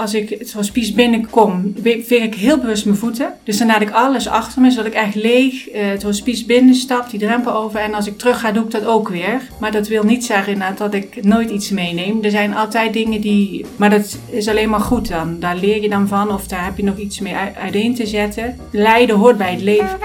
als ik het hospice binnenkom, veeg ik heel bewust mijn voeten. Dus dan laat ik alles achter me, zodat ik echt leeg het hospice binnenstap, die drempel over. En als ik terug ga, doe ik dat ook weer. Maar dat wil niet zeggen dat ik nooit iets meeneem. Er zijn altijd dingen die... Maar dat is alleen maar goed dan. Daar leer je dan van of daar heb je nog iets mee uiteen te zetten. Lijden hoort bij het leven.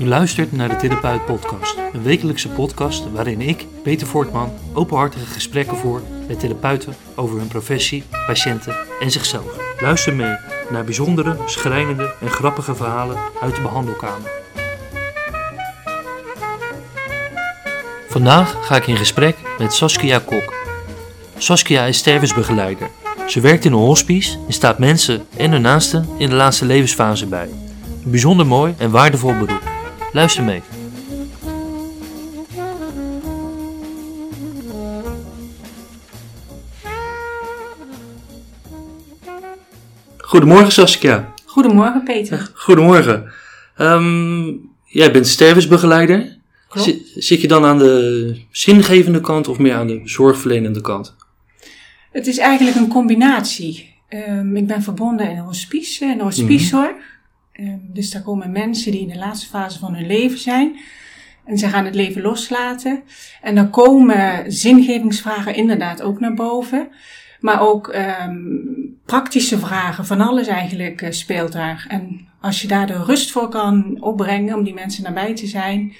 U luistert naar de Therapeut Podcast, een wekelijkse podcast waarin ik, Peter Voortman, openhartige gesprekken voer met therapeuten over hun professie, patiënten en zichzelf. Luister mee naar bijzondere, schrijnende en grappige verhalen uit de behandelkamer. Vandaag ga ik in gesprek met Saskia Kok. Saskia is stervensbegeleider. Ze werkt in een hospice en staat mensen en hun naasten in de laatste levensfase bij. Een bijzonder mooi en waardevol beroep. Luister mee. Goedemorgen Saskia. Goedemorgen Peter. Goedemorgen. Um, jij bent stervensbegeleider. Zit, zit je dan aan de zingevende kant of meer aan de zorgverlenende kant? Het is eigenlijk een combinatie. Um, ik ben verbonden in een hospice, in een hospicezorg. Ehm, dus daar komen mensen die in de laatste fase van hun leven zijn. En ze gaan het leven loslaten. En dan komen zingevingsvragen inderdaad ook naar boven. Maar ook um, praktische vragen, van alles eigenlijk uh, speelt daar. En als je daar de rust voor kan opbrengen om die mensen nabij te zijn,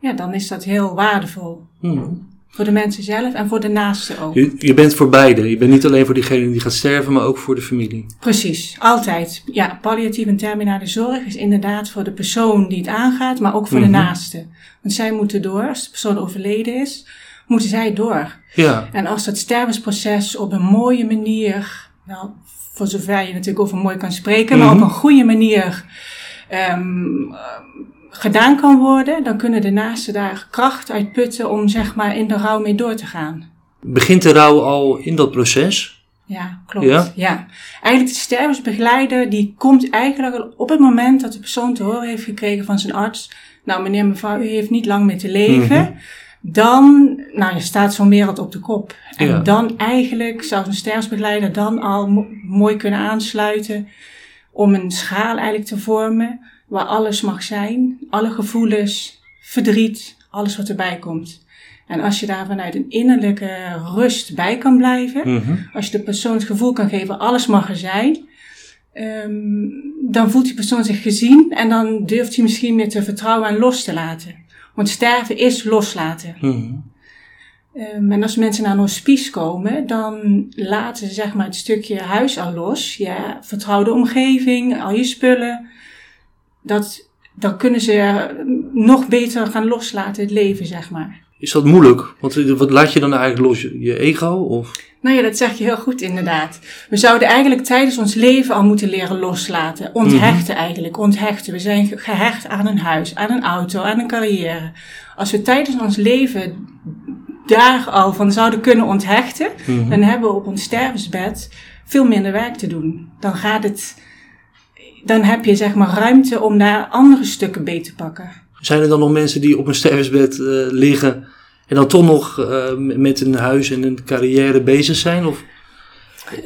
ja, dan is dat heel waardevol. Hmm. Voor de mensen zelf en voor de naasten ook. Je, je, bent voor beide. Je bent niet alleen voor diegene die gaat sterven, maar ook voor de familie. Precies, altijd. Ja, palliatieve en terminale zorg is inderdaad voor de persoon die het aangaat, maar ook voor de mhm. naasten. Want zij moeten door, als de persoon overleden is, moeten zij door. Ja. En als dat stervensproces op een mooie manier, nou, voor zover je natuurlijk over mooi kan spreken, maar mhm. op een goede manier um, gedaan kan worden, dan kunnen de naasten daar kracht uit putten om zeg maar in de rouw mee door te gaan. Begint de rouw al in dat proces? Ja, klopt. Ja? ja. Eigenlijk de stervensbegeleider die komt eigenlijk op het moment dat de persoon te horen heeft gekregen van zijn arts, nou meneer mevrouw, u heeft niet lang meer te leven. Mhm. Dan, nou je staat zo'n wereld op de kop. En dan eigenlijk zou een stervensbegeleider dan al mooi kunnen aansluiten om een schaal eigenlijk te vormen waar alles mag zijn, alle gevoelens, verdriet, alles wat erbij komt. En als je daar vanuit een innerlijke rust bij kan blijven, mhm. als je de persoon het gevoel kan geven, alles mag er zijn, um, dan voelt die persoon zich gezien en dan durft hij misschien meer te vertrouwen en los te laten. Want sterven is loslaten. Mm en als mensen naar een hospice komen, dan laten ze zeg maar het stukje huis al los. Je vertrouwde omgeving, al je spullen dat, dan kunnen ze nog beter gaan loslaten het leven, zeg maar. Is dat moeilijk? Want wat laat je dan eigenlijk los? Je ego? Of? Nou ja, dat zeg je heel goed inderdaad. We zouden eigenlijk tijdens ons leven al moeten leren loslaten. Onthechten mhm. eigenlijk, onthechten. We zijn gehecht aan een huis, aan een auto, aan een carrière. Als we tijdens ons leven daar al van zouden kunnen onthechten, mhm. dan hebben we op ons stervensbed veel minder werk te doen. Dan gaat het dan heb je zeg maar ruimte om daar andere stukken beter te pakken. Zijn er dan nog mensen die op een sterfbed uh, liggen en dan toch nog uh, met een huis en een carrière bezig zijn? Of?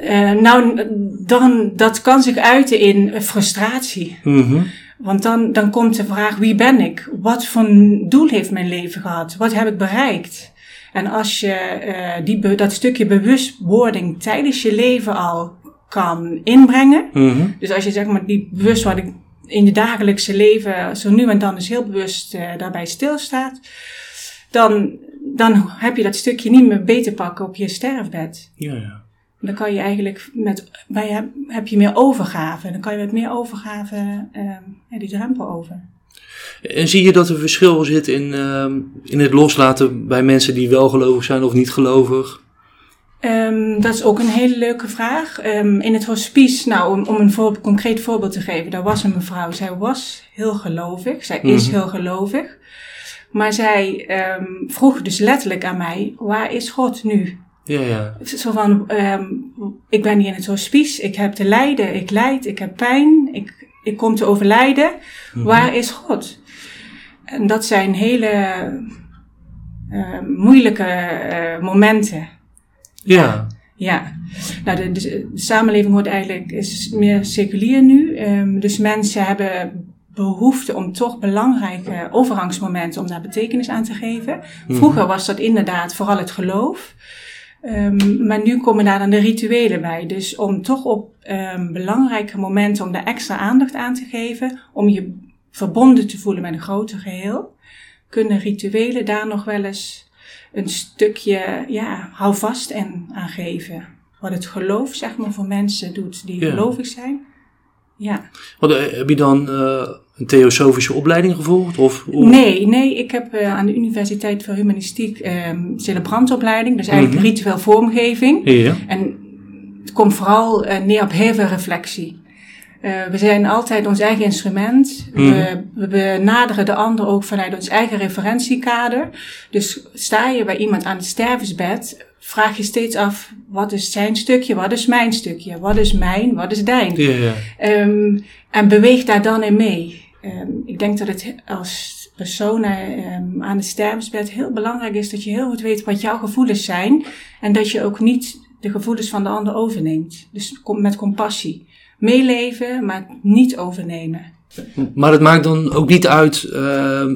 Uh, nou, dan, dat kan zich uiten in frustratie. Mm -hmm. Want dan, dan komt de vraag, wie ben ik? Wat voor doel heeft mijn leven gehad? Wat heb ik bereikt? En als je die, dat stukje bewustwording tijdens je leven al kan inbrengen. Mm Dus als je zeg maar die bewustwording in je dagelijkse leven zo nu en dan dus heel bewust uh, daarbij stilstaat, dan, dan heb je dat stukje niet meer beter pakken op je sterfbed. Ja, ja. Dan kan je eigenlijk met, bij, heb je meer overgave. Dan kan je met meer overgave uh, die drempel over. En zie je dat er verschil zit in, uh, in het loslaten bij mensen die wel gelovig zijn of niet gelovig? Um, dat is ook een hele leuke vraag. Um, in het hospice, nou, om, om een concreet voorbeeld te geven, daar was een mevrouw. Zij was heel gelovig. Zij is mhm. heel gelovig. Maar zij um, vroeg dus letterlijk aan mij: waar is God nu? Ja, ja. Zo van: ik ben hier in het hospice, ik heb te lijden, ik lijd, ik heb pijn, ik, ik kom te overlijden. Mhm. Waar is God? En dat zijn hele moeilijke eh, momenten. Ja. Ja, nou de, de, de samenleving wordt eigenlijk is meer seculier nu. Ehm, dus mensen hebben behoefte om toch belangrijke overgangsmomenten om daar betekenis aan te geven. Vroeger was dat inderdaad vooral het geloof. Ehm, maar nu komen daar dan de rituelen bij. Dus om toch op ehm, belangrijke momenten om daar extra aandacht aan te geven, om je verbonden te voelen met een groter geheel, kunnen rituelen daar nog wel eens een stukje ja, houvast en aan geven. Wat het geloof zeg maar voor mensen doet die Ja. gelovig zijn. Ja. Want, eh, heb je dan eh, een theosofische opleiding gevolgd? Of, Nee, nee, ik heb eh, aan de Universiteit voor Humanistiek ehm celebrantopleiding, dus eigenlijk Mhm. ritueel vormgeving. Ja. En het komt vooral neer op heel veel reflectie. Eh, we zijn altijd ons eigen instrument. Mhm. We, we benaderen de ander ook vanuit ons eigen referentiekader. Dus sta je bij iemand aan het stervensbed, vraag je steeds af: wat is zijn stukje, wat is mijn stukje, wat is mijn, wat is dijn? Ja, ja. Ehm, en beweeg daar dan in mee. Ehm, ik denk dat het als persoon ehm, aan het stervensbed heel belangrijk is dat je heel goed weet wat jouw gevoelens zijn. En dat je ook niet de gevoelens van de ander overneemt. Dus kom- met compassie. Meeleven, maar niet overnemen. Maar het maakt dan ook niet uit. ehm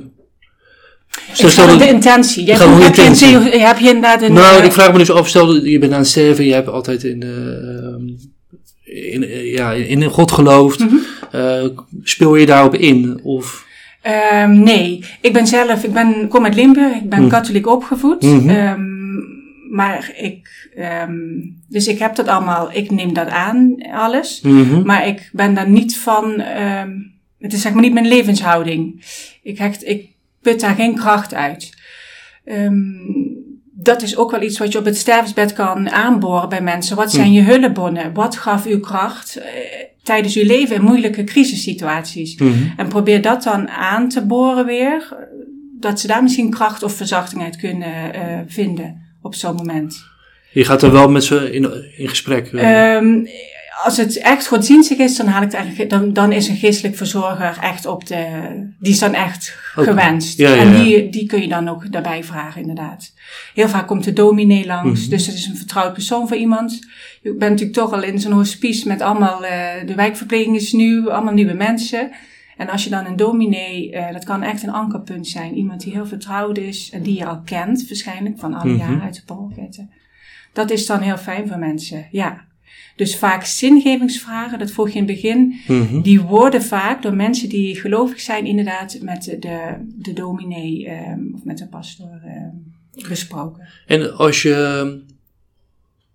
Ik stel, de intentie. Je een theo- heb je inderdaad een... nou, eh, ik vraag me dus af, stel je bent aan het sterven, je hebt altijd in, eh, in, eh, ja, in God geloofd. Mhm. Eh, speel je daarop in? Of, Ehm, nee, ik ben zelf, ik ben, kom uit Limburg, ik ben Mhm. katholiek opgevoed. Mhm. Ehm, maar ik, ehm, dus ik heb dat allemaal, ik neem dat aan, alles. Mhm. Maar ik ben daar niet van, ehm, het is zeg maar niet mijn levenshouding. Ik, hecht, ik put daar geen kracht uit. Ehm, dat is ook wel iets wat je op het stervensbed kan aanboren bij mensen. Wat zijn je hulpbronnen? Wat gaf u kracht eh, tijdens uw leven in moeilijke crisissituaties? Mhm. En probeer dat dan aan te boren weer. eh, Dat ze daar misschien kracht of verzachting uit kunnen eh, vinden op zo'n moment. Je gaat er wel met ze in, in gesprek. eh. Ehm, als het echt godsdienstig is, dan, haal ik het eigenlijk, dan, dan is een geestelijk verzorger echt op de. Die is dan echt gewenst. Ja, ja, en die, die kun je dan ook daarbij vragen, inderdaad. Heel vaak komt de dominee langs, Mhm. dus dat is een vertrouwd persoon voor iemand. Je bent natuurlijk toch al in zo'n hospice met allemaal. eh, de wijkverpleging is nieuw, allemaal nieuwe mensen. En als je dan een dominee, eh, dat kan echt een ankerpunt zijn. Iemand die heel vertrouwd is en die je al kent, waarschijnlijk van alle jaren uit de paroolketten. Dat is dan heel fijn voor mensen, ja. Dus vaak zingevingsvragen, dat vroeg je in het begin, Mhm. die worden vaak door mensen die gelovig zijn inderdaad met de, de, dominee ehm, of met de pastoor ehm, besproken. En als je,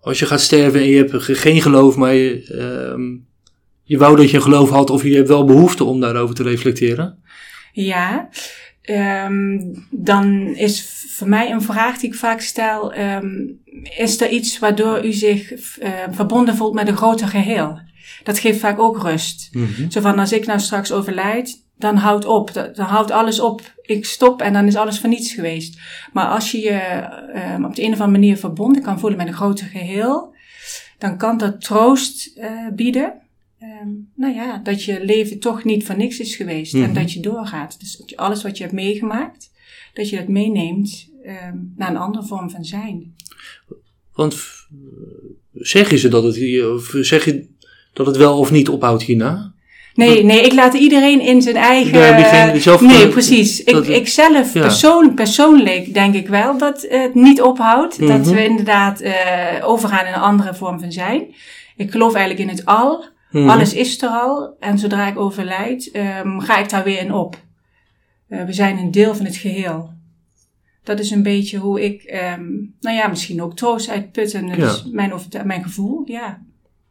als je gaat sterven en je hebt ge- geen geloof, maar je, ehm, je wou dat je geloof had, of je hebt wel behoefte om daarover te reflecteren. Ja, ehm, dan is voor mij een vraag die ik vaak stel, ehm, is er iets waardoor u zich eh, verbonden voelt met een groter geheel? Dat geeft vaak ook rust. Zo van, als ik nou straks overlijd, dan houdt op. Dan houdt alles op. Ik stop en dan is alles voor niets geweest. Maar als je je ehm, op de een of andere manier verbonden kan voelen met een groter geheel, dan kan dat troost eh, bieden. Ehm, nou ja, dat je leven toch niet voor niks is geweest en Mhm. dat je doorgaat. Dus dat je alles wat je hebt meegemaakt, dat je dat meeneemt ehm, naar een andere vorm van zijn. Want f- zeg je ze dat het, hier- of zeg je dat het wel of niet ophoudt hierna? Nee, nee, ik laat iedereen in zijn eigen. Je geen- zelf- nee, precies. Ik, dat- ik zelf ja. persoon, persoonlijk denk ik wel dat het niet ophoudt. Dat Mhm. we inderdaad eh, overgaan in een andere vorm van zijn. Ik geloof eigenlijk in het al. Mhm. Alles is er al. En zodra ik overlijd, ehm, ga ik daar weer in op. Eh, we zijn een deel van het geheel. Dat is een beetje hoe ik, ehm, nou ja, misschien ook troost. Dat Ja. is mijn, overtu- mijn gevoel, ja.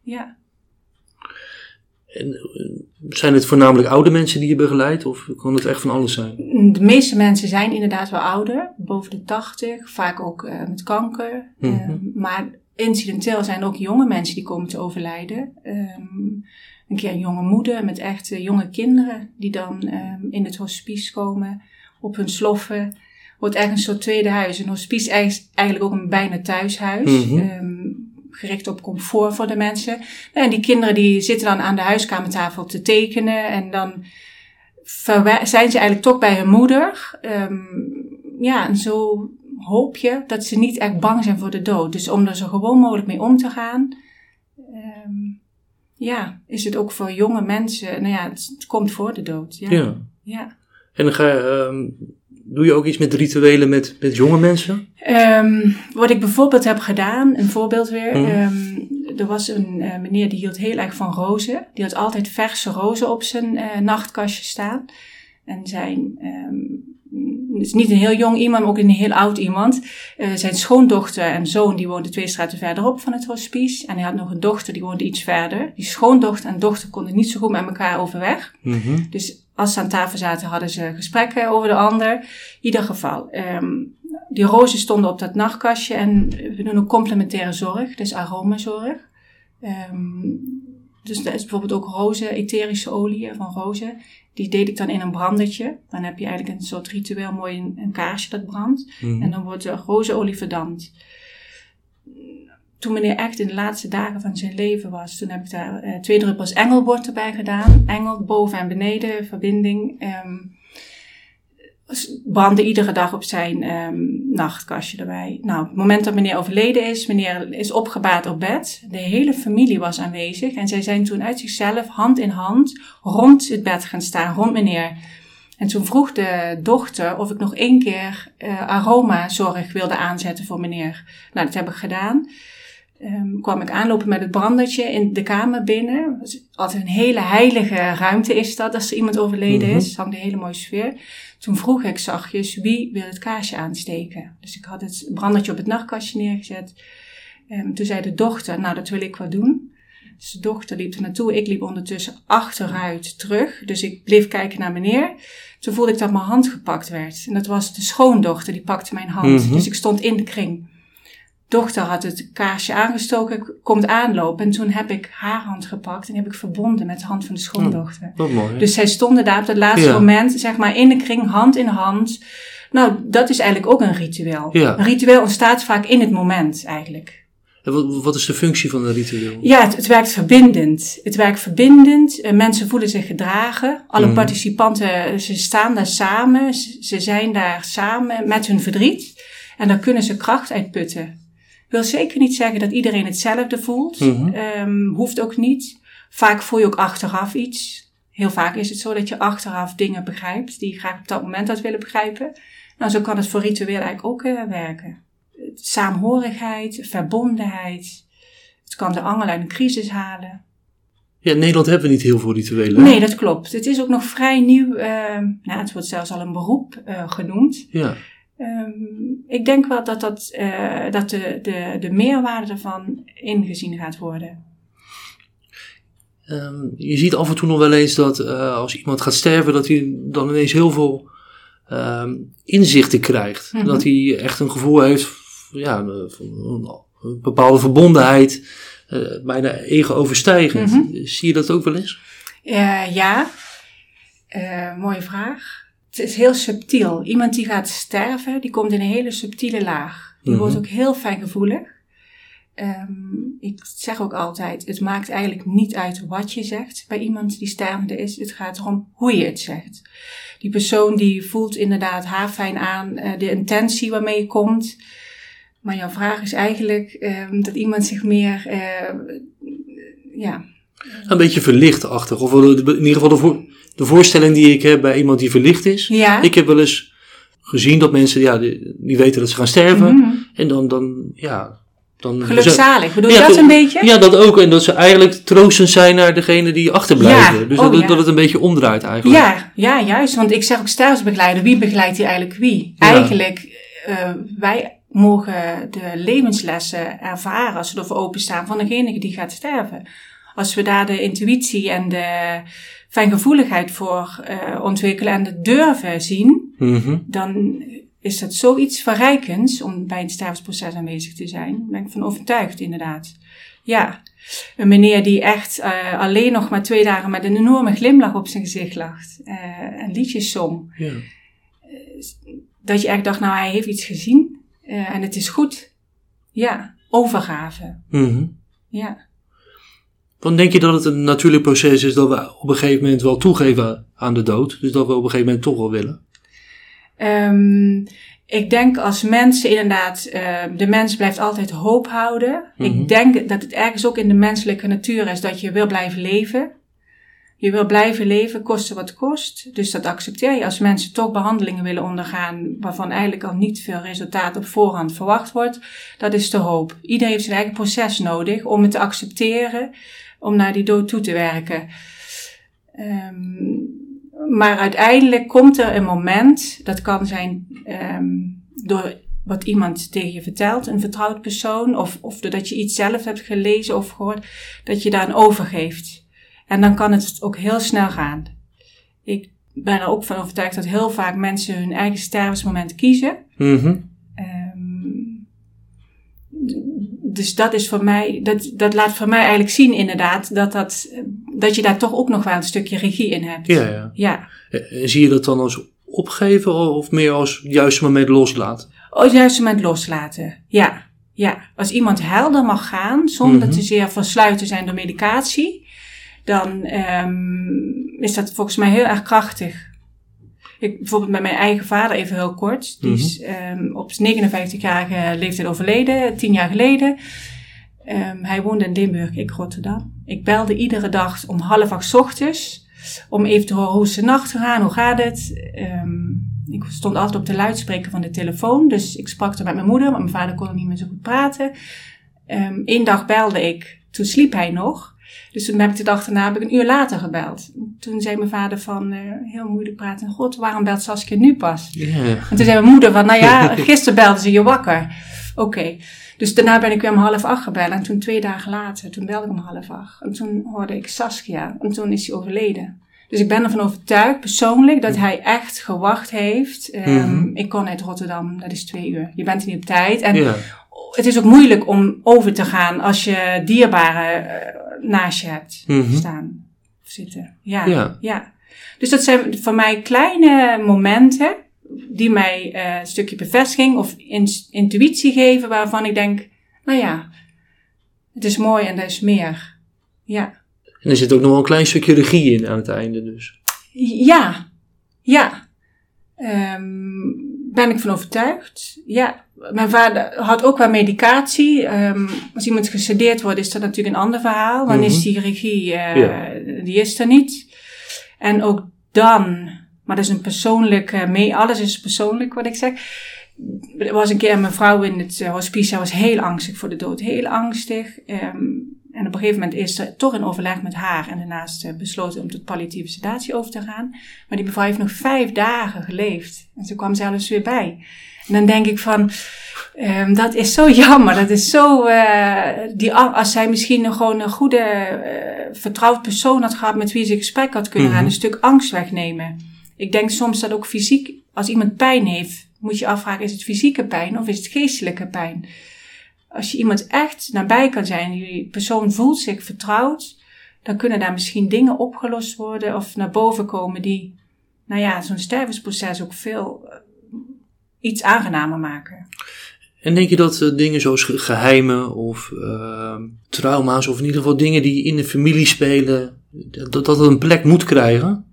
Ja. En, eh, zijn het voornamelijk oude mensen die je begeleidt, of kan het echt van alles zijn? De meeste mensen zijn inderdaad wel ouder, boven de 80, vaak ook eh, met kanker. Mhm. Ehm, maar incidenteel zijn er ook jonge mensen die komen te overlijden. Ehm, een keer een jonge moeder met echt eh, jonge kinderen die dan ehm, in het hospice komen op hun sloffen. Wordt echt een soort tweede huis. Een hospice is eigenlijk ook een bijna thuishuis. Mhm. Ehm, gericht op comfort voor de mensen. En die kinderen die zitten dan aan de huiskamertafel te tekenen en dan zijn ze eigenlijk toch bij hun moeder. Ja, en zo hoop je dat ze niet echt bang zijn voor de dood. Dus om er zo gewoon mogelijk mee om te gaan, ehm, ja, is het ook voor jonge mensen, nou ja, het, komt voor de dood. Ja. Ja. ja. En dan ga je, ehm, doe je ook iets met rituelen met, met jonge mensen? Ehm, wat ik bijvoorbeeld heb gedaan, een voorbeeld weer. Mhm. er was een eh, meneer die hield heel erg van rozen. Die had altijd verse rozen op zijn eh, nachtkastje staan. En zijn, het is niet een heel jong iemand, maar ook een heel oud iemand. Eh, zijn schoondochter en zoon die woonden twee straten verderop van het hospice. En hij had nog een dochter die woonde iets verder. Die schoondochter en dochter konden niet zo goed met elkaar overweg. Mhm. Dus als ze aan tafel zaten, hadden ze gesprekken over de ander. In ieder geval, ehm, die rozen stonden op dat nachtkastje en we doen ook complementaire zorg, dus aromazorg. Ehm, dus dat is bijvoorbeeld ook rozen, etherische olie van rozen. Die deed ik dan in een brandertje. Dan heb je eigenlijk een soort ritueel, mooi een, een kaarsje dat brandt. Mhm. En dan wordt de rozenolie verdampt. Toen meneer echt in de laatste dagen van zijn leven was, toen heb ik daar eh, twee druppels engelbord erbij gedaan. Engel boven en beneden, verbinding. Ehm brandde iedere dag op zijn ehm, nachtkastje erbij. Nou, op het moment dat meneer overleden is, meneer is opgebaard op bed. De hele familie was aanwezig en zij zijn toen uit zichzelf, hand in hand, rond het bed gaan staan, rond meneer. En toen vroeg de dochter of ik nog één keer uh, aromazorg wilde aanzetten voor meneer. Nou, dat heb ik gedaan. Um, kwam ik aanlopen met het brandertje in de kamer binnen. Dus altijd een hele heilige ruimte is dat als er iemand overleden Mhm. is. Het hangt een hele mooie sfeer. Toen vroeg ik zachtjes wie wil het kaarsje aansteken. Dus ik had het brandertje op het nachtkastje neergezet. Um, toen zei de dochter, nou dat wil ik wel doen. Dus de dochter liep er naartoe. Ik liep ondertussen achteruit terug. Dus ik bleef kijken naar meneer. Toen voelde ik dat mijn hand gepakt werd. En dat was de schoondochter, die pakte mijn hand. Mhm. Dus ik stond in de kring. Dochter had het kaarsje aangestoken, komt aanlopen. En toen heb ik haar hand gepakt en heb ik verbonden met de hand van de schoondochter. Wat mooi. Dus zij stonden daar op dat laatste Ja. moment, zeg maar, in de kring, hand in hand. Nou, dat is eigenlijk ook een ritueel. Ja. Een ritueel ontstaat vaak in het moment, eigenlijk. En wat, wat is de functie van een ritueel? Ja, het, het werkt verbindend. Het werkt verbindend. Eh, mensen voelen zich gedragen. Alle Mhm. participanten, ze staan daar samen. Ze, ze zijn daar samen met hun verdriet. En daar kunnen ze kracht uit putten. Wil zeker niet zeggen dat iedereen hetzelfde voelt. Mhm. Ehm, hoeft ook niet. Vaak voel je ook achteraf iets. Heel vaak is het zo dat je achteraf dingen begrijpt die je graag op dat moment had willen begrijpen. Nou, zo kan het voor ritueel eigenlijk ook eh, werken. Saamhorigheid, verbondenheid. Het kan de angel uit een crisis halen. Ja, in Nederland hebben we niet heel veel rituelen. Nee, dat klopt. Het is ook nog vrij nieuw. ehm, nou, het wordt zelfs al een beroep eh, genoemd. Ja. Ehm, ik denk wel dat, dat, eh, dat de, de, de meerwaarde ervan ingezien gaat worden. Ehm, je ziet af en toe nog wel eens dat eh, als iemand gaat sterven, dat hij dan ineens heel veel ehm, inzichten krijgt. Mhm. Dat hij echt een gevoel heeft ja, een- van een, bepaalde verbondenheid, eh, bijna ego-overstijgend. Mhm. Zie je dat ook wel eens? Ja, mooie vraag. Het is heel subtiel. Iemand die gaat sterven, die komt in een hele subtiele laag. Die Mhm. wordt ook heel fijngevoelig. Ehm, ik zeg ook altijd, het maakt eigenlijk niet uit wat je zegt bij iemand die stervende is. Het gaat erom hoe je het zegt. Die persoon die voelt inderdaad haar fijn aan, eh, de intentie waarmee je komt. Maar jouw vraag is eigenlijk ehm, dat iemand zich meer, eh, ja, Een beetje verlichtachtig. Of in ieder geval de, voor- de voorstelling die ik heb bij iemand die verlicht is. ja. Ik heb wel eens gezien dat mensen, ja, die, die weten dat ze gaan sterven. Mhm. En dan, dan, ja... Dan Gelukzalig, bedoel Ja, je dat een beetje? Ja, dat ook. En dat ze eigenlijk troostend zijn naar degene die achterblijven. Ja, Dus oh, dat, ja. dat het een beetje omdraait eigenlijk. Ja, ja, juist. Want ik zeg ook sterfsbegeleider. Wie begeleidt hier eigenlijk wie? Eigenlijk, eh, wij mogen de levenslessen ervaren als we ervoor openstaan van degene die gaat sterven. Als we daar de intuïtie en de fijngevoeligheid voor eh, ontwikkelen en het durven zien, Mhm. dan is dat zoiets verrijkends om bij een sterfsproces aanwezig te zijn. Daar ben ik van overtuigd, inderdaad. Ja, een meneer die echt eh, alleen nog maar twee dagen met een enorme glimlach op zijn gezicht lacht. eh en liedjes zong. ja. Dat je echt dacht, nou hij heeft iets gezien eh, en het is goed. Ja, overgave. Mhm. Ja. Dan denk je dat het een natuurlijk proces is dat we op een gegeven moment wel toegeven aan de dood. Dus dat we op een gegeven moment toch wel willen. Ehm, ik denk als mensen inderdaad, uh, de mens blijft altijd hoop houden. Mhm. Ik denk dat het ergens ook in de menselijke natuur is dat je wil blijven leven. Je wil blijven leven, koste wat kost. Dus dat accepteer je als mensen toch behandelingen willen ondergaan waarvan eigenlijk al niet veel resultaat op voorhand verwacht wordt. Dat is de hoop. Iedereen heeft zijn eigen proces nodig om het te accepteren, om naar die dood toe te werken. Um, maar uiteindelijk komt er een moment, dat kan zijn um, door wat iemand tegen je vertelt, een vertrouwd persoon, of, of doordat je iets zelf hebt gelezen of gehoord, dat je daar een overgeeft. En dan kan het ook heel snel gaan. Ik ben er ook van overtuigd dat heel vaak mensen hun eigen stervensmoment kiezen. -hmm. um, dus dat is voor mij, dat, dat laat voor mij eigenlijk zien inderdaad, dat, dat, dat je daar toch ook nog wel een stukje regie in hebt. Ja, ja. ja. En zie je dat dan als opgeven of meer als het juiste moment loslaten? Op het juiste moment loslaten, ja. Ja, als iemand helder mag gaan, zonder Mhm. dat ze zeer versluiten zijn door medicatie, dan um, is dat volgens mij heel erg krachtig. Ik, bijvoorbeeld met mijn eigen vader, even heel kort. Die is um, op 59-jarige leeftijd overleden, tien jaar geleden. Um, hij woonde in Limburg, ik Rotterdam. Ik belde iedere dag om half acht 's ochtends. Om even te horen hoe is de nacht gegaan, hoe gaat het. Um, ik stond altijd op de luidspreker van de telefoon. Dus ik sprak er met mijn moeder, want mijn vader kon niet meer zo goed praten. Eén dag belde ik, toen sliep hij nog. Dus toen heb ik de dag daarna heb ik een uur later gebeld. Toen zei mijn vader van, uh, heel moeilijk praten. God, waarom belt Saskia nu pas? Yeah. En toen zei mijn moeder van, nou ja, gisteren belde ze je wakker. Oké. Okay. Dus daarna ben ik weer om half acht gebeld. En toen twee dagen later, toen belde ik om half acht. En toen hoorde ik Saskia. En toen is hij overleden. Dus ik ben ervan overtuigd, persoonlijk, dat hij echt gewacht heeft. Um, Mhm. Ik kon uit Rotterdam, dat is twee uur. Je bent er niet op tijd. En het is ook moeilijk om over te gaan als je dierbaren uh, naast je hebt Mhm. staan of zitten. Ja, Ja. ja. Dus dat zijn voor mij kleine momenten die mij uh, een stukje bevestiging of in, intuïtie geven waarvan ik denk, nou ja, het is mooi en er is meer. Ja. En er zit ook nog wel een klein stukje regie in aan het einde dus. Ja, ja. Um, ben ik van overtuigd. Ja, mijn vader had ook wel medicatie. Um, als iemand gesedeerd wordt, is dat natuurlijk een ander verhaal. Dan mm -hmm. is die regie, uh, ja. die is er niet. En ook dan, maar dat is een persoonlijk, mee, alles is persoonlijk wat ik zeg. Er was een keer een mevrouw in het uh, hospice, zij was heel angstig voor de dood, heel angstig. Um, en op een gegeven moment is er toch in overleg met haar en daarnaast uh, besloten om tot palliatieve sedatie over te gaan. Maar die mevrouw heeft nog vijf dagen geleefd. En ze kwam zelfs weer bij. En dan denk ik van, um, dat is zo jammer. Dat is zo, uh, die, als zij misschien een, gewoon een goede, uh, vertrouwd persoon had gehad met wie ze gesprek had kunnen gaan, mm -hmm. een stuk angst wegnemen. Ik denk soms dat ook fysiek, als iemand pijn heeft, moet je afvragen, is het fysieke pijn of is het geestelijke pijn? Als je iemand echt nabij kan zijn, die persoon voelt zich vertrouwd, dan kunnen daar misschien dingen opgelost worden of naar boven komen die, nou ja, zo'n stervensproces ook veel uh, iets aangenamer maken. En denk je dat uh, dingen zoals geheimen of uh, trauma's, of in ieder geval dingen die in de familie spelen, dat dat een plek moet krijgen?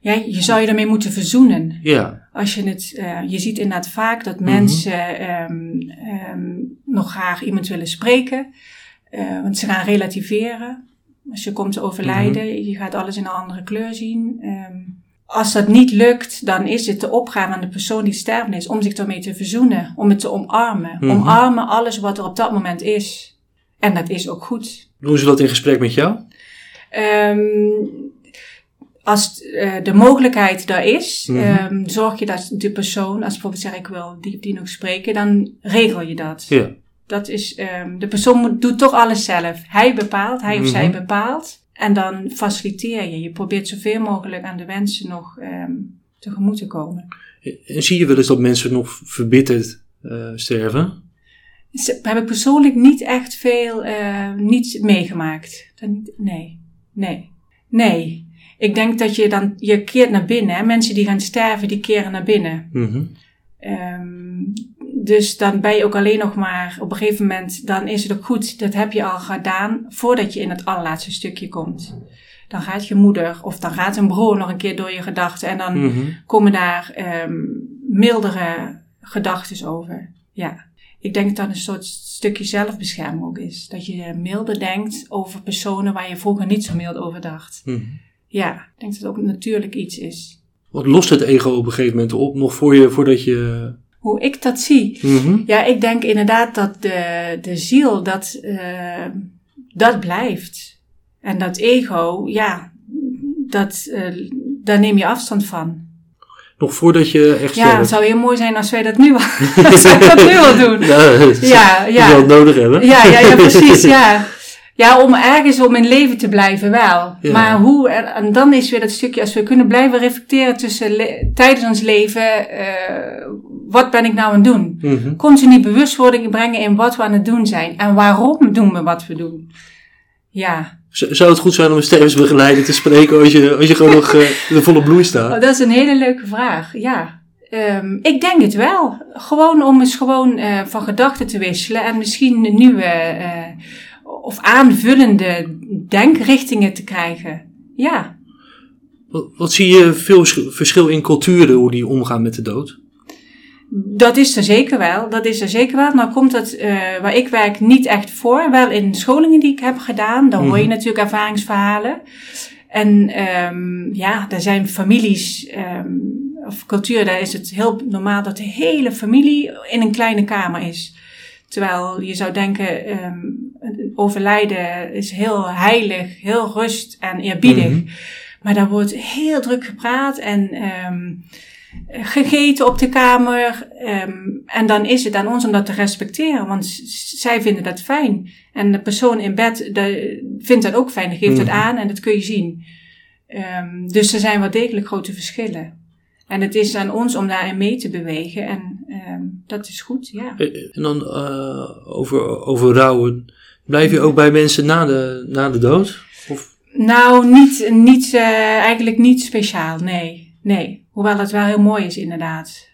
Ja, je zou je ermee moeten verzoenen. Ja. Als je het, uh, je ziet inderdaad vaak dat mensen um, um, nog graag iemand willen spreken, uh, want ze gaan relativeren. Als je komt te overlijden, mm -hmm. je gaat alles in een andere kleur zien. Um, als dat niet lukt, dan is het de opgave aan de persoon die stervende is om zich ermee te verzoenen, om het te omarmen. Mm -hmm. Omarmen alles wat er op dat moment is. En dat is ook goed. Doen ze dat in gesprek met jou? Als uh, de mogelijkheid daar is, Mhm. mm -hmm. um, zorg je dat de persoon, als bijvoorbeeld zeg ik wil die, die nog spreken, dan regel je dat. Ja. Dat is, um, de persoon moet, doet toch alles zelf. Hij bepaalt, hij of Mhm. zij bepaalt. En dan faciliteer je. Je probeert zoveel mogelijk aan de wensen nog um, tegemoet te komen. En zie je wel eens dat mensen nog verbitterd uh, sterven? Heb ik persoonlijk niet echt veel, uh, niet meegemaakt. Dan, nee, nee, nee. Ik denk dat je dan, je keert naar binnen. Hè? Mensen die gaan sterven, die keren naar binnen. Mm -hmm. um, dus dan ben je ook alleen nog maar, op een gegeven moment, dan is het ook goed. Dat heb je al gedaan voordat je in het allerlaatste stukje komt. Dan gaat je moeder of dan gaat een broer nog een keer door je gedachten. En dan mm -hmm. komen daar um, mildere gedachten over. Ja. Ik denk dat dat een soort stukje zelfbescherming ook is. Dat je milder denkt over personen waar je vroeger niet zo mild over dacht. Mhm. Ja, ik denk dat het ook natuurlijk iets is. Wat lost het ego op een gegeven moment op, nog voor je, voordat je... Hoe ik dat zie. Mhm. Ja, ik denk inderdaad dat de, de ziel, dat, eh, dat blijft. En dat ego, ja, dat, eh, daar neem je afstand van. Nog voordat je echt Ja, het zou heel mooi zijn als wij dat nu, al- als wij dat nu al doen. Ja, Ja, dat we nodig hebben. Ja, ja, ja, precies, ja. Ja, om ergens om in leven te blijven wel. Ja. Maar hoe, en dan is weer dat stukje, als we kunnen blijven reflecteren tussen tijdens ons leven, eh, wat ben ik nou aan het doen? Mhm. Continu bewustwording brengen in wat we aan het doen zijn. En waarom doen we wat we doen? Ja, Z- Zou het goed zijn om een stervensbegeleider te spreken als je, als je gewoon nog eh, de volle bloei staat? oh, dat is een hele leuke vraag. Ja, Ehm, ik denk het wel. Gewoon om eens gewoon eh, van gedachten te wisselen en misschien een nieuwe of aanvullende denkrichtingen te krijgen. Ja. Wat, wat zie je veel sch- verschil in culturen, hoe die omgaan met de dood? Dat is er zeker wel. Dat is er zeker wel. Nou komt dat eh, waar ik werk niet echt voor. Wel in scholingen die ik heb gedaan. Dan hoor je Mhm. natuurlijk ervaringsverhalen. En ehm, ja, er zijn families ehm, of cultuur. Daar is het heel normaal dat de hele familie in een kleine kamer is. Terwijl je zou denken, een overlijden is heel heilig, heel rust en eerbiedig. Mhm. Maar daar wordt heel druk gepraat en ehm, gegeten op de kamer. ehm, en dan is het aan ons om dat te respecteren, want zij vinden dat fijn. En de persoon in bed de, vindt dat ook fijn, geeft dat Mhm. aan en dat kun je zien. Dus er zijn wel degelijk grote verschillen. En het is aan ons om daarin mee te bewegen en dat is goed, ja. Eh, En dan eh, over, over rouwen. Blijf je ook bij mensen na de, na de dood? Of, Nou, niet, niet, eh, eigenlijk niet speciaal, nee. Nee. Hoewel het wel heel mooi is, inderdaad.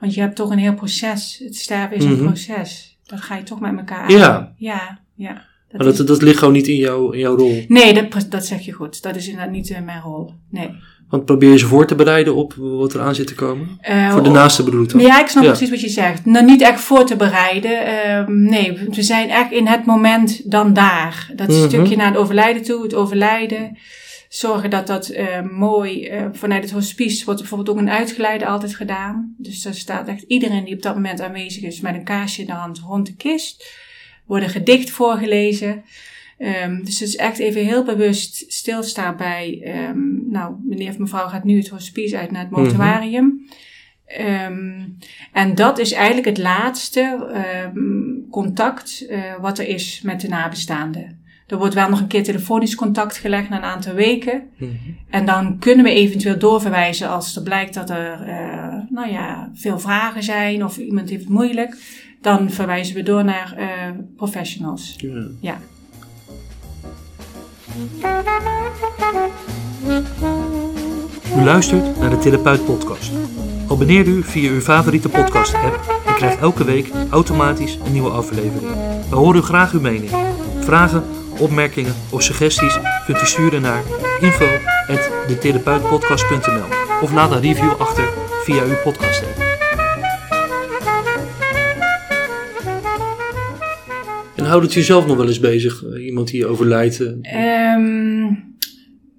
Want je hebt toch een heel proces. Het sterven is Mhm. een proces. Dat ga je toch met elkaar aan. Ja. Ja, ja. maar dat, is- dat ligt gewoon niet in, jou, in jouw rol. Nee, dat, dat zeg je goed. Dat is inderdaad niet eh, mijn rol. Nee. Want probeer je ze voor te bereiden op wat er aan zit te komen? Eh, Voor de naaste bedoel ik dan? Ja, ik snap Ja. precies wat je zegt. Nou, niet echt voor te bereiden. Ehm, nee, we zijn echt in het moment dan daar. Dat Mhm. stukje naar het overlijden toe, het overlijden. Zorgen dat dat eh, mooi, eh, vanuit het hospice wordt bijvoorbeeld ook een uitgeleide altijd gedaan. Dus daar staat echt iedereen die op dat moment aanwezig is met een kaarsje in de hand rond de kist. Wordt een gedicht voorgelezen. Ehm, dus het is echt even heel bewust stilstaan bij, ehm, nou, meneer of mevrouw gaat nu het hospice uit naar het Mhm. mortuarium. Ehm, en dat is eigenlijk het laatste contact eh, wat er is met de nabestaanden. Er wordt wel nog een keer telefonisch contact gelegd na een aantal weken. Mhm. En dan kunnen we eventueel doorverwijzen als er blijkt dat er eh, nou ja, veel vragen zijn of iemand heeft het moeilijk. Dan verwijzen we door naar eh, professionals. Ja. Ja. U luistert naar de Therapeut Podcast. Abonneer u via uw favoriete podcast app en krijgt elke week automatisch een nieuwe aflevering. We horen graag uw mening. Vragen, opmerkingen of suggesties kunt u sturen naar info.detherapeutpodcast.nl of laat een review achter via uw podcast app. En houdt het jezelf nog wel eens bezig? Eh, Iemand die overlijdt? eh, Ehm,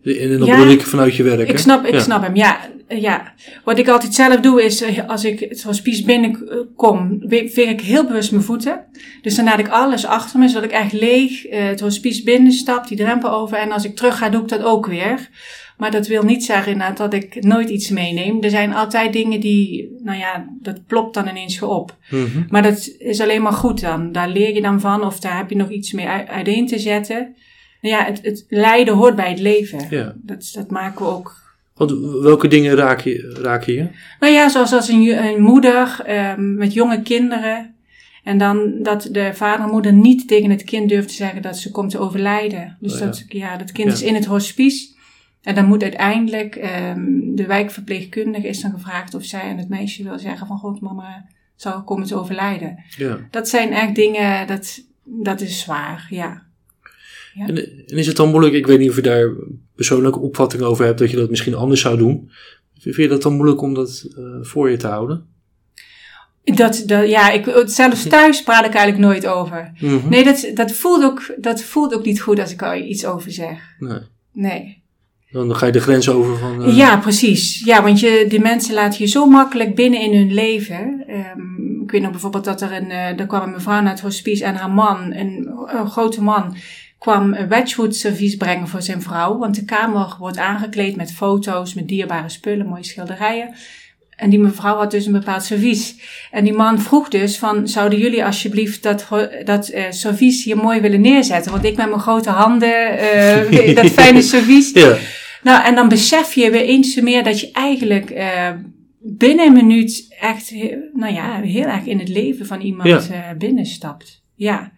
En dan Ja. bedoel ik vanuit je werk, Ik hè? snap, ik Ja. snap hem, ja, eh, ja. Wat ik altijd zelf doe is, eh, als ik het hospice binnenkom, veeg ik heel bewust mijn voeten. Dus dan laat ik alles achter me, zodat ik echt leeg eh, het hospice binnenstap, die drempel over. En als ik terug ga, doe ik dat ook weer. Maar dat wil niet zeggen inderdaad dat ik nooit iets meeneem. Er zijn altijd dingen die, nou ja, dat plopt dan ineens weer op. Mhm. Maar dat is alleen maar goed dan. Daar leer je dan van of daar heb je nog iets mee uit- uiteen te zetten. Nou ja, het, het lijden hoort bij het leven. Ja. Dat, dat maken we ook Want welke dingen raak je? Raak je? nou ja, zoals als een, moeder ehm, met jonge kinderen. En dan dat de vader en moeder niet tegen het kind durft te zeggen dat ze komt te overlijden. Dus Oh ja. dat ja, dat kind Ja. is in het hospice. En dan moet uiteindelijk ehm, de wijkverpleegkundige is dan gevraagd of zij aan het meisje wil zeggen van god mama zou komen te overlijden. Ja. Dat zijn echt dingen, dat, dat is zwaar, ja. En, en is het dan moeilijk, ik weet niet of je daar persoonlijke opvatting over hebt, dat je dat misschien anders zou doen. Vind je dat dan moeilijk om dat eh, voor je te houden? Dat, dat, ja, ik, zelfs thuis praat ik eigenlijk nooit over. Mhm. Nee, dat, dat, voelt ook, dat voelt ook niet goed als ik er iets over zeg. Nee. Nee. Dan, ga je de grens over van... eh, Ja, precies. Ja, want je, die mensen laten je zo makkelijk binnen in hun leven. Ehm, ik weet nog bijvoorbeeld dat er een, eh er kwam een mevrouw naar het hospice en haar man, een, grote man, kwam een Wedgwood servies brengen voor zijn vrouw. Want de kamer wordt aangekleed met foto's, met dierbare spullen, mooie schilderijen. En die mevrouw had dus een bepaald servies. En die man vroeg dus van, zouden jullie alsjeblieft dat, dat eh, servies hier mooi willen neerzetten? Want ik met mijn grote handen, eh, dat fijne servies. Ja. Nou, en dan besef je weer eens meer dat je eigenlijk eh, binnen een minuut echt, nou ja, heel erg in het leven van iemand Ja. eh, binnenstapt. Ja.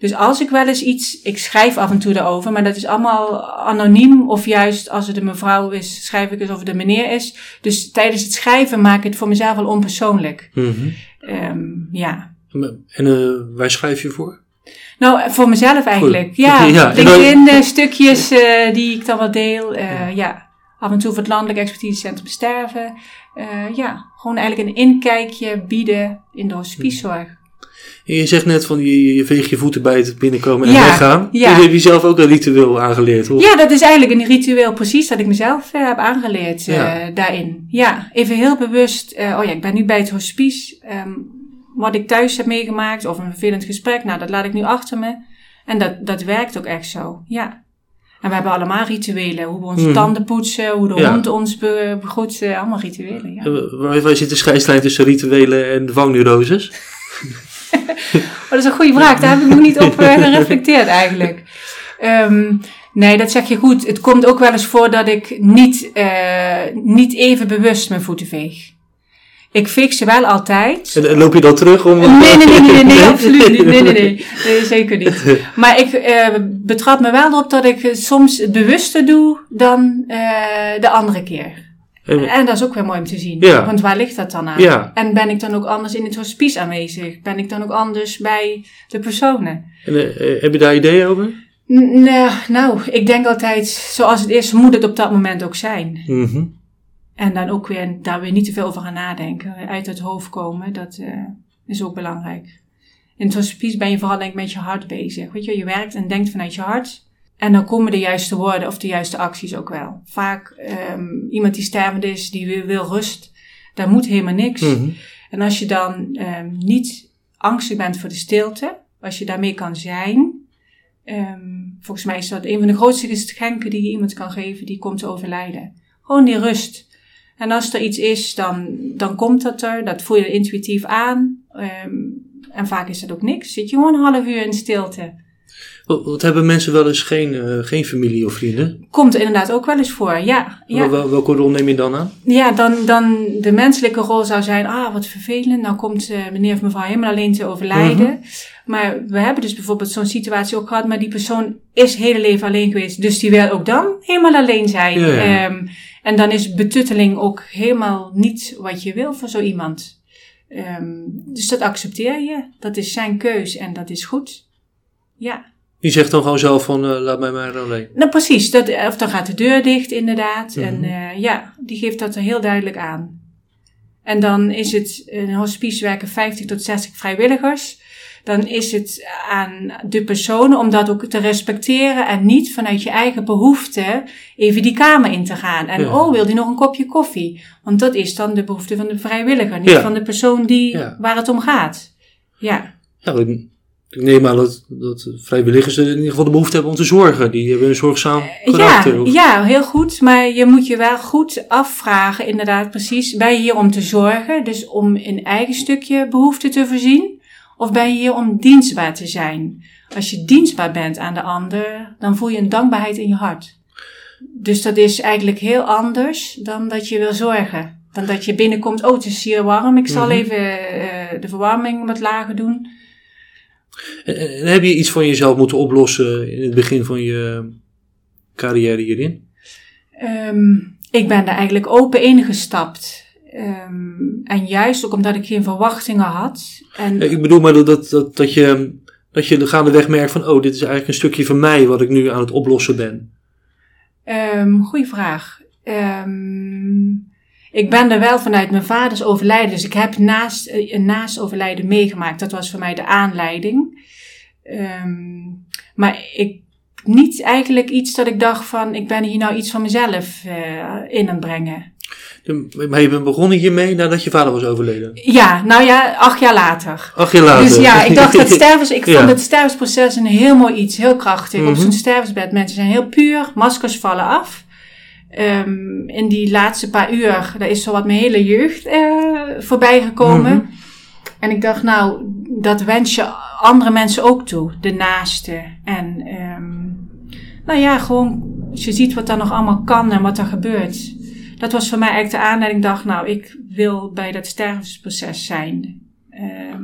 Dus als ik wel eens iets, ik schrijf af en toe erover, maar dat is allemaal anoniem. Of juist als het een mevrouw is, schrijf ik eens of het een meneer is. Dus tijdens het schrijven maak ik het voor mezelf wel onpersoonlijk. Mhm. Ehm, ja. En eh, waar schrijf je voor? Nou, voor mezelf eigenlijk. Goed. Ja, Ja, LinkedIn eh, stukjes eh, die ik dan wel deel. eh, ja. af en toe voor het Landelijk Expertisecentrum Sterven. Ja, gewoon eigenlijk een inkijkje bieden in de hospicezorg. En je zegt net van je, je veegt je voeten bij het binnenkomen en Ja, weggaan. ja. Dus heb je zelf ook een ritueel aangeleerd, of? Ja, dat is eigenlijk een ritueel precies dat ik mezelf eh, heb aangeleerd eh, daarin. Ja, even heel bewust. eh, oh ja, ik ben nu bij het hospice. ehm, wat ik thuis heb meegemaakt of een vervelend gesprek, nou dat laat ik nu achter me. En dat, dat werkt ook echt zo, ja. En we hebben allemaal rituelen. Hoe we onze Mhm. tanden poetsen, hoe de Ja. hond ons be- begroet. allemaal rituelen, ja. Waar zit de scheidslijn tussen rituelen en dwangneuroses? Oh, dat is een goede vraag. Daar heb ik nog niet op eh, gereflecteerd eigenlijk. Ehm, nee, dat zeg je goed. Het komt ook wel eens voor dat ik niet, eh, niet even bewust mijn voeten veeg. Ik veeg ze wel altijd. En, loop je dan terug om... Nee, nee, nee, nee, nee, nee, absoluut niet. Nee, nee, nee, nee, zeker niet. Maar ik eh, betrap me wel erop dat ik soms het bewuster doe dan de andere keer. En- En dat is ook weer mooi om te zien. Ja. Want waar ligt dat dan aan? Ja. En ben ik dan ook anders in het hospice aanwezig? Ben ik dan ook anders bij de personen? en, eh, heb je daar ideeën over? N- nou, nou, ik denk altijd, zoals het is, moet het op dat moment ook zijn. Mhm. En dan ook weer, daar weer niet te veel over gaan nadenken. Uit het hoofd komen, dat eh, is ook belangrijk. In het hospice ben je vooral denk ik met je hart bezig. Weet je, je werkt en denkt vanuit je hart. En dan komen de juiste woorden of de juiste acties ook wel. Vaak ehm, iemand die stervend is, die wil, rust. Daar moet helemaal niks. Mhm. En als je dan ehm, niet angstig bent voor de stilte, als je daarmee kan zijn, ehm, volgens mij is dat een van de grootste geschenken die je iemand kan geven, die komt te overlijden. Gewoon die rust. En als er iets is, dan, dan komt dat er, dat voel je intuïtief aan. Ehm, en vaak is dat ook niks. Zit je gewoon een half uur in stilte. Wat, hebben mensen wel eens geen, eh, geen familie of vrienden? Komt er inderdaad ook wel eens voor, ja. ja. Wel, wel- welke rol neem je dan aan? Ja, dan, dan de menselijke rol zou zijn, ah, wat vervelend. Nou komt eh, meneer of mevrouw helemaal alleen te overlijden. Maar we hebben dus bijvoorbeeld zo'n situatie ook gehad, maar die persoon is hele leven alleen geweest. Dus die wil ook dan helemaal alleen zijn. Ja, ja. Ehm, en dan is betutteling ook helemaal niet wat je wil voor zo iemand. Ehm, dus dat accepteer je. Dat is zijn keus en dat is goed. Ja. Die zegt dan gewoon zelf van, eh, laat mij maar alleen. Nou, precies. Dat, of dan gaat de deur dicht, inderdaad. Mhm. En eh, ja, die geeft dat er heel duidelijk aan. En dan is het, in een hospice werken 50 tot 60 vrijwilligers. Dan is het aan de personen om dat ook te respecteren en niet vanuit je eigen behoefte even die kamer in te gaan. En Ja. oh, wil die nog een kopje koffie? Want dat is dan de behoefte van de vrijwilliger, niet Ja. van de persoon die, Ja. waar het om gaat. Ja. Ja, ik, neem aan dat, dat vrijwilligers in ieder geval de behoefte hebben om te zorgen. Die hebben een zorgzaam karakter. Ja, of- ja, heel goed. Maar je moet je wel goed afvragen, inderdaad, precies. Ben je hier om te zorgen, dus om een eigen stukje behoefte te voorzien? Of ben je hier om dienstbaar te zijn? Als je dienstbaar bent aan de ander, dan voel je een dankbaarheid in je hart. Dus dat is eigenlijk heel anders dan dat je wil zorgen. Dan dat je binnenkomt, oh het is hier warm, ik zal Mhm. even eh, de verwarming wat lager doen. En, en heb je iets van jezelf moeten oplossen in het begin van je carrière hierin? Ehm, ik ben daar eigenlijk open ingestapt. Ehm, en juist ook omdat ik geen verwachtingen had. En, Eh, Ik bedoel maar dat, dat, dat, dat je, dat je gaandeweg merkt van, oh, dit is eigenlijk een stukje van mij wat ik nu aan het oplossen ben. Ehm goeie vraag. Ik ben er wel vanuit mijn vaders overlijden. Dus ik heb naast, eh, een naast overlijden meegemaakt. Dat was voor mij de aanleiding. Ehm, maar ik, niet eigenlijk iets dat ik dacht van, ik ben hier nou iets van mezelf uh, in aan het brengen. Maar je bent begonnen hiermee nadat je vader was overleden? Ja, nou ja, acht jaar later. Acht jaar later. Dus ja, ik dacht dat stervens, ik vond het stervensproces een heel mooi iets, heel krachtig. Op Mhm. zo'n stervensbed, mensen zijn heel puur, maskers vallen af. Ehm, in die laatste paar uur, daar is zo wat mijn hele jeugd eh, voorbij gekomen. Mhm. En ik dacht, nou, dat wens je andere mensen ook toe, de naaste. En ehm, nou ja, gewoon, als je ziet wat er nog allemaal kan en wat er gebeurt. Dat was voor mij eigenlijk de aanleiding. Ik dacht, nou, ik wil bij dat stervensproces zijn. Ehm,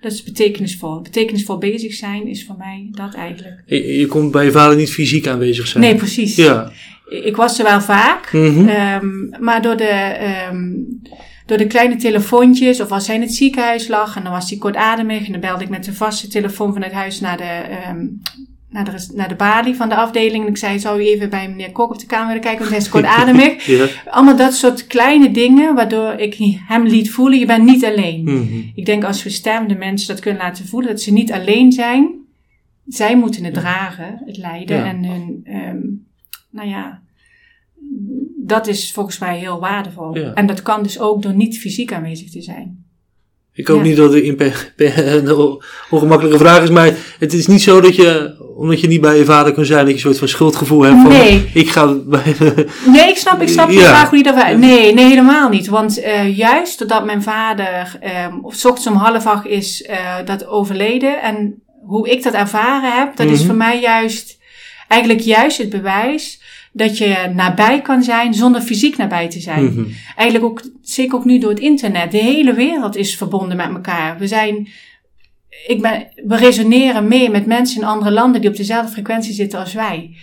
dat is betekenisvol. Betekenisvol bezig zijn is voor mij dat eigenlijk. Je, je kon bij je vader niet fysiek aanwezig zijn? Nee, precies. Ja. Ik was er wel vaak. Mhm. Ehm, maar door de, ehm, door de kleine telefoontjes, of als hij in het ziekenhuis lag en dan was hij kortademig en dan belde ik met de vaste telefoon vanuit huis naar de, ehm, naar de, naar de balie van de afdeling. En ik zei, zou u even bij meneer Kok op de kamer willen kijken, want hij is kortademig. ja. Allemaal dat soort kleine dingen waardoor ik hem liet voelen, je bent niet alleen. Mhm. Ik denk als we stervende mensen dat kunnen laten voelen, dat ze niet alleen zijn. Zij moeten het dragen, het lijden. Ja. En hun, nou ja, dat is volgens mij heel waardevol. Ja. En dat kan dus ook door niet fysiek aanwezig te zijn. Ik hoop Ja. niet dat het een ongemakkelijke vraag is, maar het is niet zo dat je, omdat je niet bij je vader kan zijn, dat je een soort van schuldgevoel hebt van, Nee. ik ga bij, Nee, ik snap, ik snap Ja. vraag hoe je dat... Nee, nee, helemaal niet. Want eh, juist doordat mijn vader ehm of 's ochtends om half acht is eh, dat overleden... en hoe ik dat ervaren heb, dat is Mhm. voor mij juist... eigenlijk juist het bewijs dat je nabij kan zijn zonder fysiek nabij te zijn. Mhm. Eigenlijk ook, zeker ook nu door het internet. De hele wereld is verbonden met elkaar. We zijn... Ik ben, we resoneren mee met mensen in andere landen die op dezelfde frequentie zitten als wij.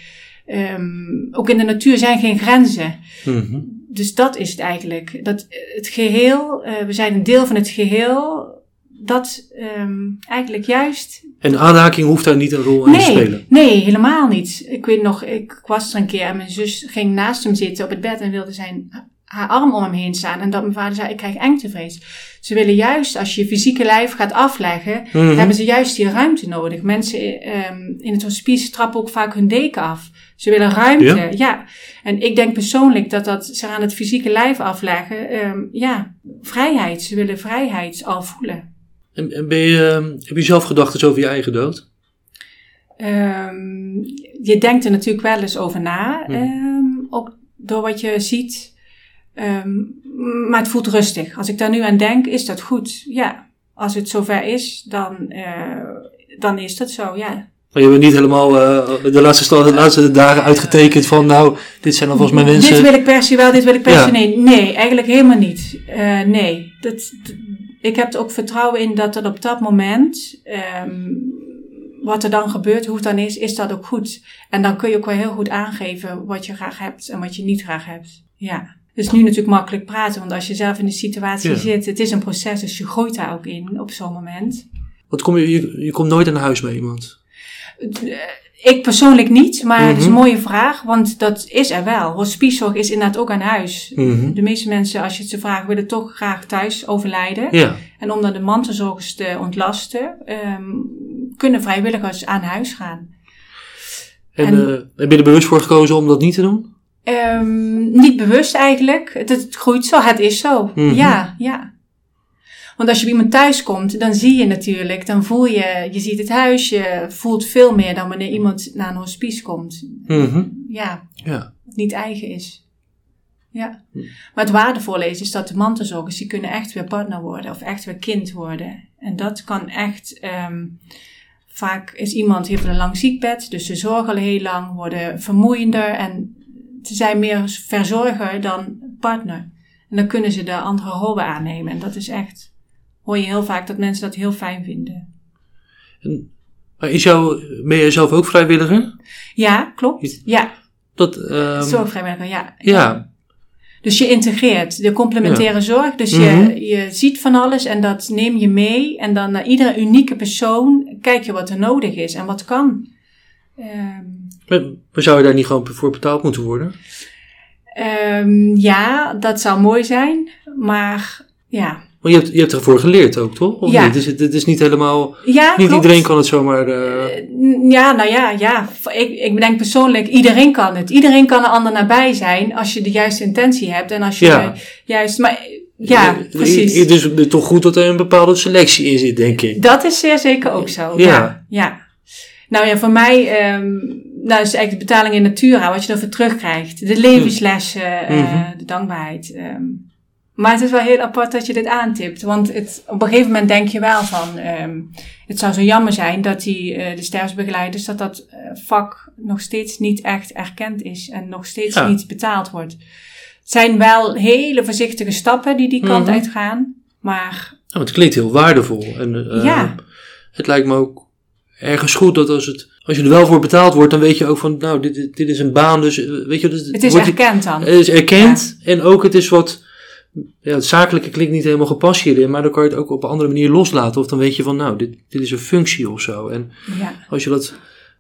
Ehm, ook in de natuur zijn geen grenzen. Mhm. Dus dat is het eigenlijk. Dat het geheel, eh, we zijn een deel van het geheel, dat ehm, eigenlijk juist. En aanraking hoeft daar niet een rol in te spelen. nee, helemaal niet. Ik weet nog, ik was er een keer en mijn zus ging naast hem zitten op het bed en wilde zijn, haar arm om hem heen staan. En dat mijn vader zei, ik krijg engtevrees. Ze willen juist, als je je fysieke lijf gaat afleggen, Mhm. hebben ze juist die ruimte nodig. Mensen ehm, in het hospice trappen ook vaak hun deken af. Ze willen ruimte, Ja? ja. En ik denk persoonlijk dat dat ze aan het fysieke lijf afleggen, ehm, ja, vrijheid. Ze willen vrijheid al voelen. En, en ben je, ehm, heb je zelf gedachten over je eigen dood? Ehm, je denkt er natuurlijk wel eens over na, Mhm. ehm, ook door wat je ziet. Maar het voelt rustig. Als ik daar nu aan denk, is dat goed. Ja, als het zover is, dan, eh, dan is dat zo, ja. Maar je bent niet helemaal eh, de, laatste, de laatste dagen uitgetekend van, nou, dit zijn alvast mijn wensen. Dit wil ik per se wel, dit wil ik per Ja. se nee. Nee, eigenlijk helemaal niet. Eh, nee, dat, ik heb er ook vertrouwen in dat het op dat moment, ehm, wat er dan gebeurt, hoe het dan is, is dat ook goed. En dan kun je ook wel heel goed aangeven wat je graag hebt en wat je niet graag hebt. Ja. Het is nu natuurlijk makkelijk praten, want als je zelf in de situatie Ja. zit, het is een proces, dus je groeit daar ook in op zo'n moment. Want kom je, je, je komt nooit naar huis bij iemand. Ik persoonlijk niet, maar het is een Mhm. mooie vraag, want dat is er wel. Hospicezorg is inderdaad ook aan huis. Mhm. De meeste mensen, als je het ze vraagt, willen toch graag thuis overlijden. Ja. En om dan de mantelzorgers te ontlasten, ehm, kunnen vrijwilligers aan huis gaan. En, En- eh, heb je er bewust voor gekozen om dat niet te doen? Ehm, niet bewust eigenlijk. Het, het groeit zo, het is zo. Mhm. Ja, ja. Want als je bij iemand thuis komt, dan zie je natuurlijk, dan voel je, je ziet het huis, je voelt veel meer dan wanneer iemand naar een hospice komt. Mhm. Ja, Ja. het niet eigen is. Ja. Hm. Maar het waardevolle is, is dat de mantelzorgers, die kunnen echt weer partner worden of echt weer kind worden. En dat kan echt, ehm, vaak is iemand, heeft een lang ziekbed, dus ze zorgen al heel lang, worden vermoeiender en ze zijn meer verzorger dan partner. En dan kunnen ze de andere rollen aannemen. En dat is echt, hoor je heel vaak dat mensen dat heel fijn vinden. En, maar is jou, ben jij zelf ook vrijwilliger? Ja, klopt. Ja, Dat, ehm, zorgvrijwilliger, ja. ja. Dus je integreert de complementaire zorg. Dus Mhm. je, je ziet van alles en dat neem je mee. En dan naar iedere unieke persoon kijk je wat er nodig is en wat kan. Ehm, Maar, maar zou je daar niet gewoon voor betaald moeten worden? Ehm, ja, dat zou mooi zijn. Maar ja. Maar je hebt, je hebt ervoor geleerd ook, toch? Of Ja. niet? Het is, het is niet helemaal... Ja, niet klopt. iedereen kan het zomaar... eh, Eh, Ja, nou ja, ja. Ik, ik denk persoonlijk, iedereen kan het. Iedereen kan een ander nabij zijn als je de juiste intentie hebt. En als je Ja. juist, maar ja, eh, precies. Het is toch goed dat er een bepaalde selectie in zit, denk ik. Dat is zeer zeker ook zo. Ja. Ja. ja. Nou ja, voor mij ehm nou is eigenlijk de betaling in natura, wat je ervoor terugkrijgt. De levenslessen, Mhm. de dankbaarheid. ehm. Maar het is wel heel apart dat je dit aantipt. Want het, op een gegeven moment denk je wel van... ehm, het zou zo jammer zijn dat die, eh, de sterfsbegeleiders... dat dat eh, vak nog steeds niet echt erkend is. En nog steeds Ja. niet betaald wordt. Het zijn wel hele voorzichtige stappen die die kant Mhm. uitgaan. Maar Ja, want het klinkt heel waardevol. En, eh, Ja. Het lijkt me ook ergens goed dat als, het, als je er wel voor betaald wordt, dan weet je ook van, nou, dit, dit is een baan, dus weet je, dus, het is wordt erkend dan. het is erkend en ook het is wat, ja, het zakelijke klinkt niet helemaal gepast hierin, maar dan kan je het ook op een andere manier loslaten. Of dan weet je van, nou, dit, dit is een functie of zo. En Ja. als je dat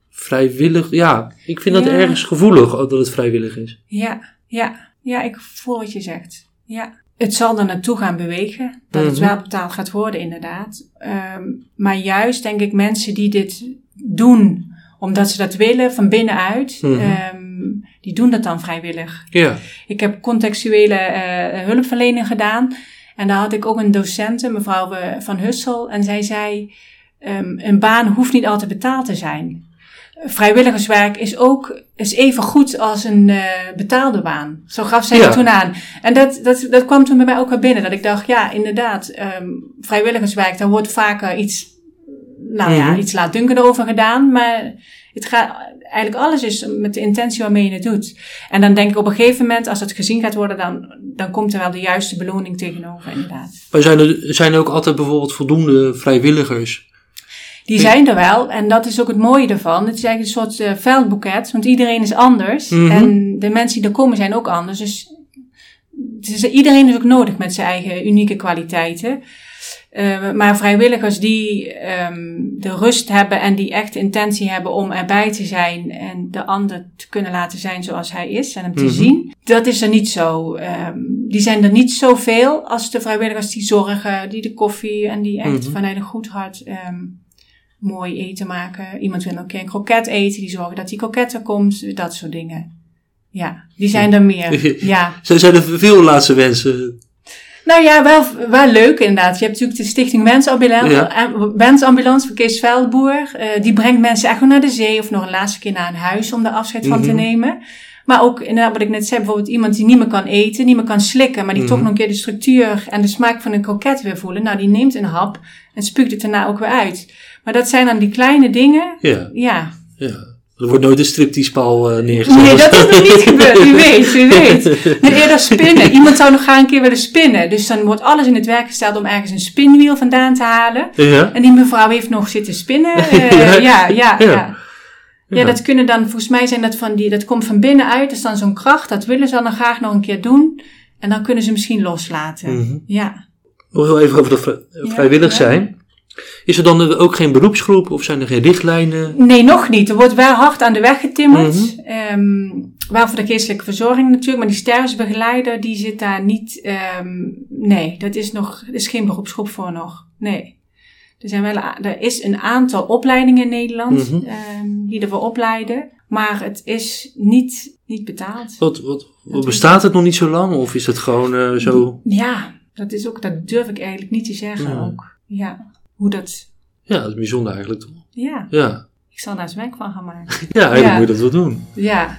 vrijwillig, ja, ik vind dat Ja. ergens gevoelig ook dat het vrijwillig is. Ja, ja, ja, ik voel wat je zegt. Ja. Het zal er naartoe gaan bewegen, dat het Mhm. wel betaald gaat worden, inderdaad. Ehm, maar juist denk ik mensen die dit doen omdat ze dat willen van binnenuit, Mhm. ehm, die doen dat dan vrijwillig. Ja, Ik heb contextuele eh, hulpverlening gedaan en daar had ik ook een docente, mevrouw eh, Van Hussel, en zij zei: ehm, een baan hoeft niet altijd betaald te zijn. Vrijwilligerswerk is ook is even goed als een eh, betaalde baan. Zo gaf zij Ja. dat toen aan. En dat, dat, dat kwam toen bij mij ook weer binnen. Dat ik dacht, ja, inderdaad, ehm, vrijwilligerswerk, daar wordt vaker iets, nou ja, Mhm. iets laatdunkender over gedaan. Maar het gaat, eigenlijk alles is met de intentie waarmee je het doet. En dan denk ik op een gegeven moment, als het gezien gaat worden, dan, dan komt er wel de juiste beloning tegenover, inderdaad. maar zijn er, zijn er ook altijd bijvoorbeeld voldoende vrijwilligers? Die zijn er wel en dat is ook het mooie ervan. Het is eigenlijk een soort eh, veldboeket, want iedereen is anders. Mhm. En de mensen die er komen zijn ook anders. Dus, dus iedereen is ook nodig met zijn eigen unieke kwaliteiten. Eh, maar vrijwilligers die ehm, de rust hebben en die echt intentie hebben om erbij te zijn en de ander te kunnen laten zijn zoals hij is en hem te Mhm. zien, dat is er niet zo. ehm, die zijn er niet zoveel als de vrijwilligers die zorgen, die de koffie en die echt Mhm. vanuit een goed hart ehm, mooi eten maken. Iemand wil een keer een kroket eten, die zorgen dat die kroket er komt, dat soort dingen. Ja, die zijn er meer. Ja. Zijn er veel laatste wensen? Nou ja, wel, wel leuk inderdaad. Je hebt natuurlijk de Stichting Wensambulance, Ja. eh, Wensambulance van Kees Veldboer. Eh, die brengt mensen echt naar de zee of nog een laatste keer naar een huis om daar afscheid van te Mhm. nemen. Maar ook, inderdaad, wat ik net zei, bijvoorbeeld iemand die niet meer kan eten, niet meer kan slikken, maar die Mhm. toch nog een keer de structuur en de smaak van een kroket weer voelen. Nou, die neemt een hap en spuugt het daarna ook weer uit. Maar dat zijn dan die kleine dingen. Ja, Ja. ja. Er wordt nooit een stripteasepaal eh neergezet. Nee, dat is nog niet gebeurd. Wie weet, wie weet. Nee, eerder spinnen. Iemand zou nog graag een keer willen spinnen. Dus dan wordt alles in het werk gesteld om ergens een spinwiel vandaan te halen. Ja? En die mevrouw heeft nog zitten spinnen. Eh, Ja. ja, ja, ja, dat kunnen dan, volgens mij zijn dat van die, dat komt van binnenuit. Dat is dan zo'n kracht. Dat willen ze dan graag nog een keer doen. En dan kunnen ze misschien loslaten. Mhm. Ja. Nog heel even over dat vrijwillig zijn. Is er dan ook geen beroepsgroep of zijn er geen richtlijnen? Nee, nog niet. Er wordt wel hard aan de weg getimmerd. Ehm, wel voor de geestelijke verzorging natuurlijk. Maar die sterfsbegeleider, die zit daar niet... ehm, nee, dat is nog... Er is geen beroepsgroep voor nog. Nee. Er, zijn wel, er is een aantal opleidingen in Nederland Mhm. ehm, die ervoor opleiden. Maar het is niet, niet betaald. Wat, wat, bestaat het nog niet zo lang of is het gewoon eh, zo? Ja, dat is ook... Dat durf ik eigenlijk niet te zeggen ook. Ja. Hoe dat... Ja, dat is bijzonder eigenlijk toch? Ja. Ja, Ik zal daar eens werk van gaan maken. ja eigenlijk Ja. moet je dat wel doen. Ja.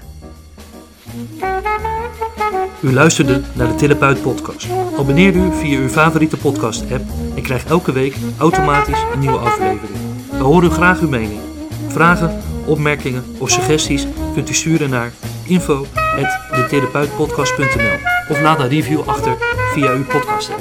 U luisterde naar de Therapeut podcast. Abonneer u via uw favoriete podcast app en krijg elke week automatisch een nieuwe aflevering. We horen graag uw mening. Vragen, opmerkingen of suggesties kunt u sturen naar info.detherapeutpodcast.nl of laat een review achter via uw podcast app.